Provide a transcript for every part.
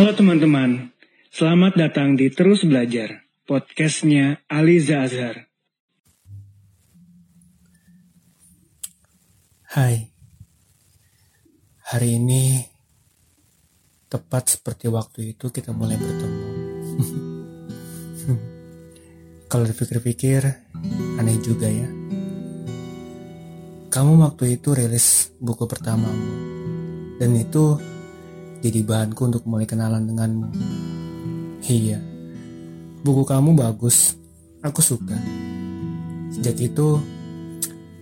Halo teman-teman, selamat datang di Terus Belajar, podcastnya Aliza Azhar. Hai, hari ini tepat seperti waktu itu kita mulai bertemu. Kalau dipikir-pikir, aneh juga ya. Kamu waktu itu rilis buku pertamamu, dan itu jadi bahanku untuk mulai kenalan denganmu. Iya, buku kamu bagus, aku suka. Sejak itu,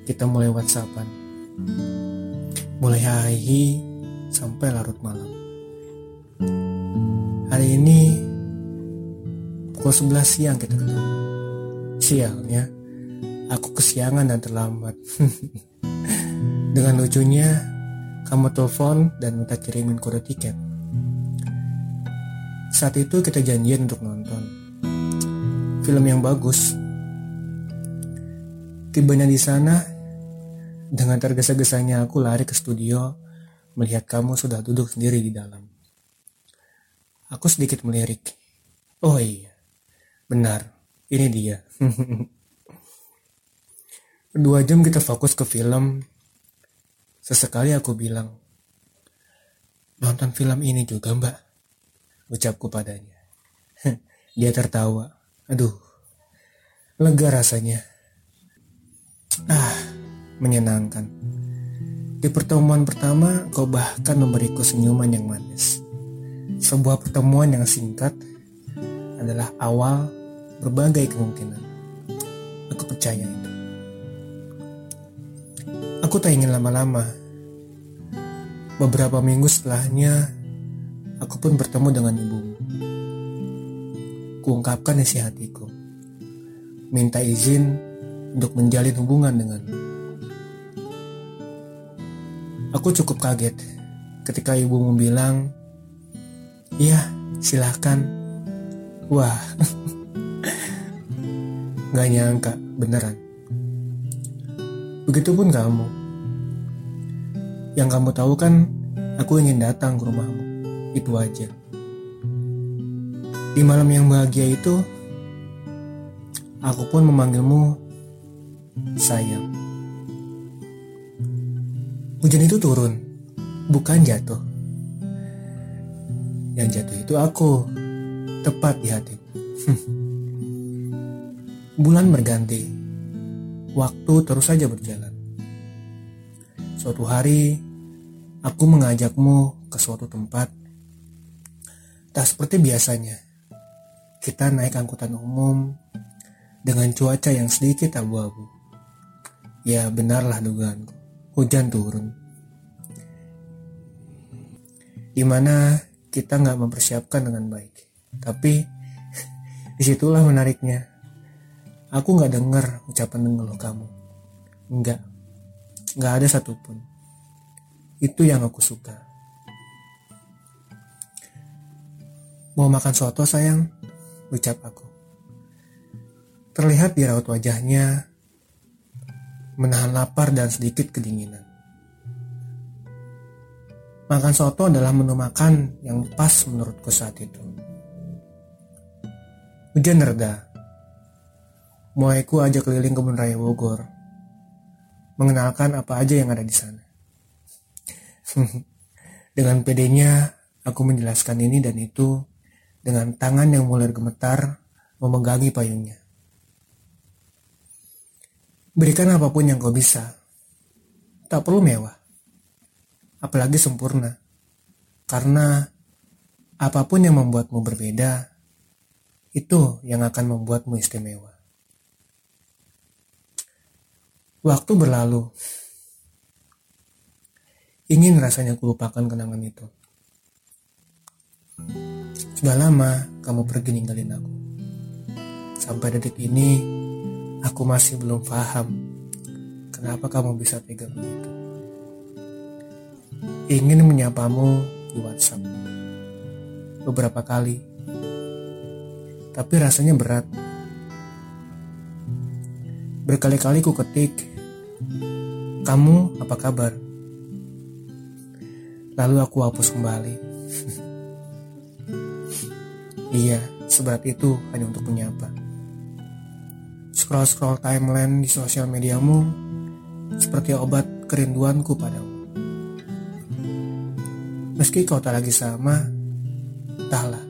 kita mulai whatsappan. Mulai hari sampai larut malam. Hari ini, pukul 11 siang kita ketemu. Sialnya, aku kesiangan dan terlambat. Dengan lucunya, kamu telepon dan minta kirimin kode tiket. Saat itu kita janjian untuk nonton film yang bagus. Tibanya di sana, dengan tergesa-gesanya aku lari ke studio melihat kamu sudah duduk sendiri di dalam. Aku sedikit melirik. Oh iya, benar, ini dia. Dua jam kita fokus ke film Sesekali aku bilang, nonton film ini juga mbak, ucapku padanya. Dia tertawa, aduh, lega rasanya. Ah, menyenangkan. Di pertemuan pertama, kau bahkan memberiku senyuman yang manis. Sebuah pertemuan yang singkat adalah awal berbagai kemungkinan. Aku percaya itu. Aku tak ingin lama-lama. Beberapa minggu setelahnya, aku pun bertemu dengan ibumu. Kuungkapkan isi hatiku. Minta izin untuk menjalin hubungan denganmu. Aku cukup kaget ketika ibumu bilang, Iya, silahkan. Wah, gak nyangka, beneran. Begitupun kamu. Yang kamu tahu kan, aku ingin datang ke rumahmu. Itu aja. Di malam yang bahagia itu, aku pun memanggilmu sayang. Hujan itu turun, bukan jatuh. Yang jatuh itu aku, tepat di hatiku. Bulan berganti, waktu terus saja berjalan. Suatu hari, aku mengajakmu ke suatu tempat. Tak seperti biasanya, kita naik angkutan umum dengan cuaca yang sedikit abu-abu. Ya benarlah dugaanku, hujan turun. Di mana kita nggak mempersiapkan dengan baik. Tapi di situlah menariknya. Aku nggak dengar ucapan mengeluh kamu. Enggak. Nggak ada satupun. Itu yang aku suka. Mau makan soto sayang? Ucap aku. Terlihat di raut wajahnya menahan lapar dan sedikit kedinginan. Makan soto adalah menu makan yang pas menurutku saat itu. Hujan reda. Mulaiku ajak keliling kebun raya Bogor mengenalkan apa aja yang ada di sana. dengan pedenya, aku menjelaskan ini dan itu dengan tangan yang mulai gemetar memegangi payungnya. Berikan apa pun yang kau bisa. Tak perlu mewah. Apalagi sempurna. Karena apa pun yang membuatmu berbeda, itu yang akan membuatmu istimewa. Waktu berlalu. Ingin rasanya kulupakan kenangan itu. Sudah lama kamu pergi ninggalin aku. Sampai detik ini, aku masih belum paham kenapa kamu bisa tega begitu. Ingin menyapamu di WhatsApp beberapa kali, tapi rasanya berat Berkali-kali ku ketik, kamu apa kabar? Lalu aku hapus kembali. Iya, seberat itu hanya untuk menyapa. Scroll-scroll timeline di sosial mediamu seperti obat kerinduanku padamu. Meski kau tak lagi sama, entahlah.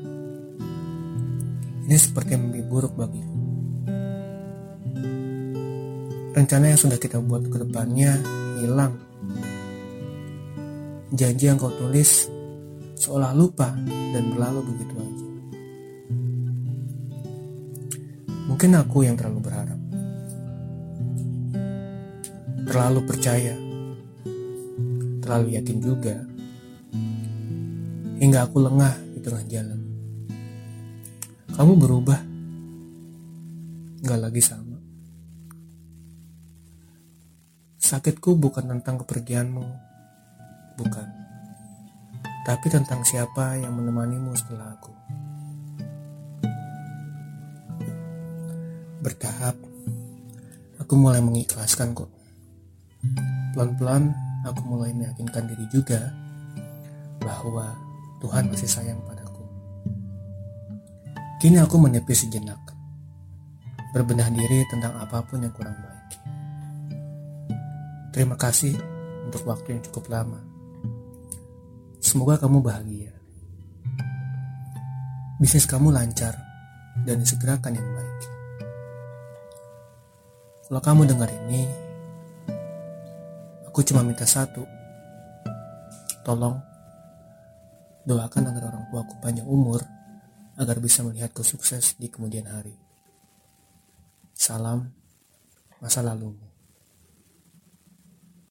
Ini seperti mimpi buruk bagiku. Rencana yang sudah kita buat ke depannya hilang. Janji yang kau tulis seolah lupa dan berlalu begitu aja. Mungkin aku yang terlalu berharap. Terlalu percaya. Terlalu yakin juga. Hingga aku lengah di tengah jalan. Kamu berubah. Gak lagi sama. Sakitku bukan tentang kepergianmu. Bukan. Tapi tentang siapa yang menemanimu setelah aku. Bertahap, aku mulai mengikhlaskan kok. Pelan-pelan, aku mulai meyakinkan diri juga bahwa Tuhan masih sayang padaku. Kini aku menepi sejenak, berbenah diri tentang apa pun yang kurang baik. Terima kasih untuk waktu yang cukup lama. Semoga kamu bahagia. Bisnis kamu lancar dan disegerakan yang baik. Kalau kamu dengar ini, aku cuma minta satu. Tolong doakan agar orang tuaku panjang umur agar bisa melihatku sukses di kemudian hari. Salam masa lalumu.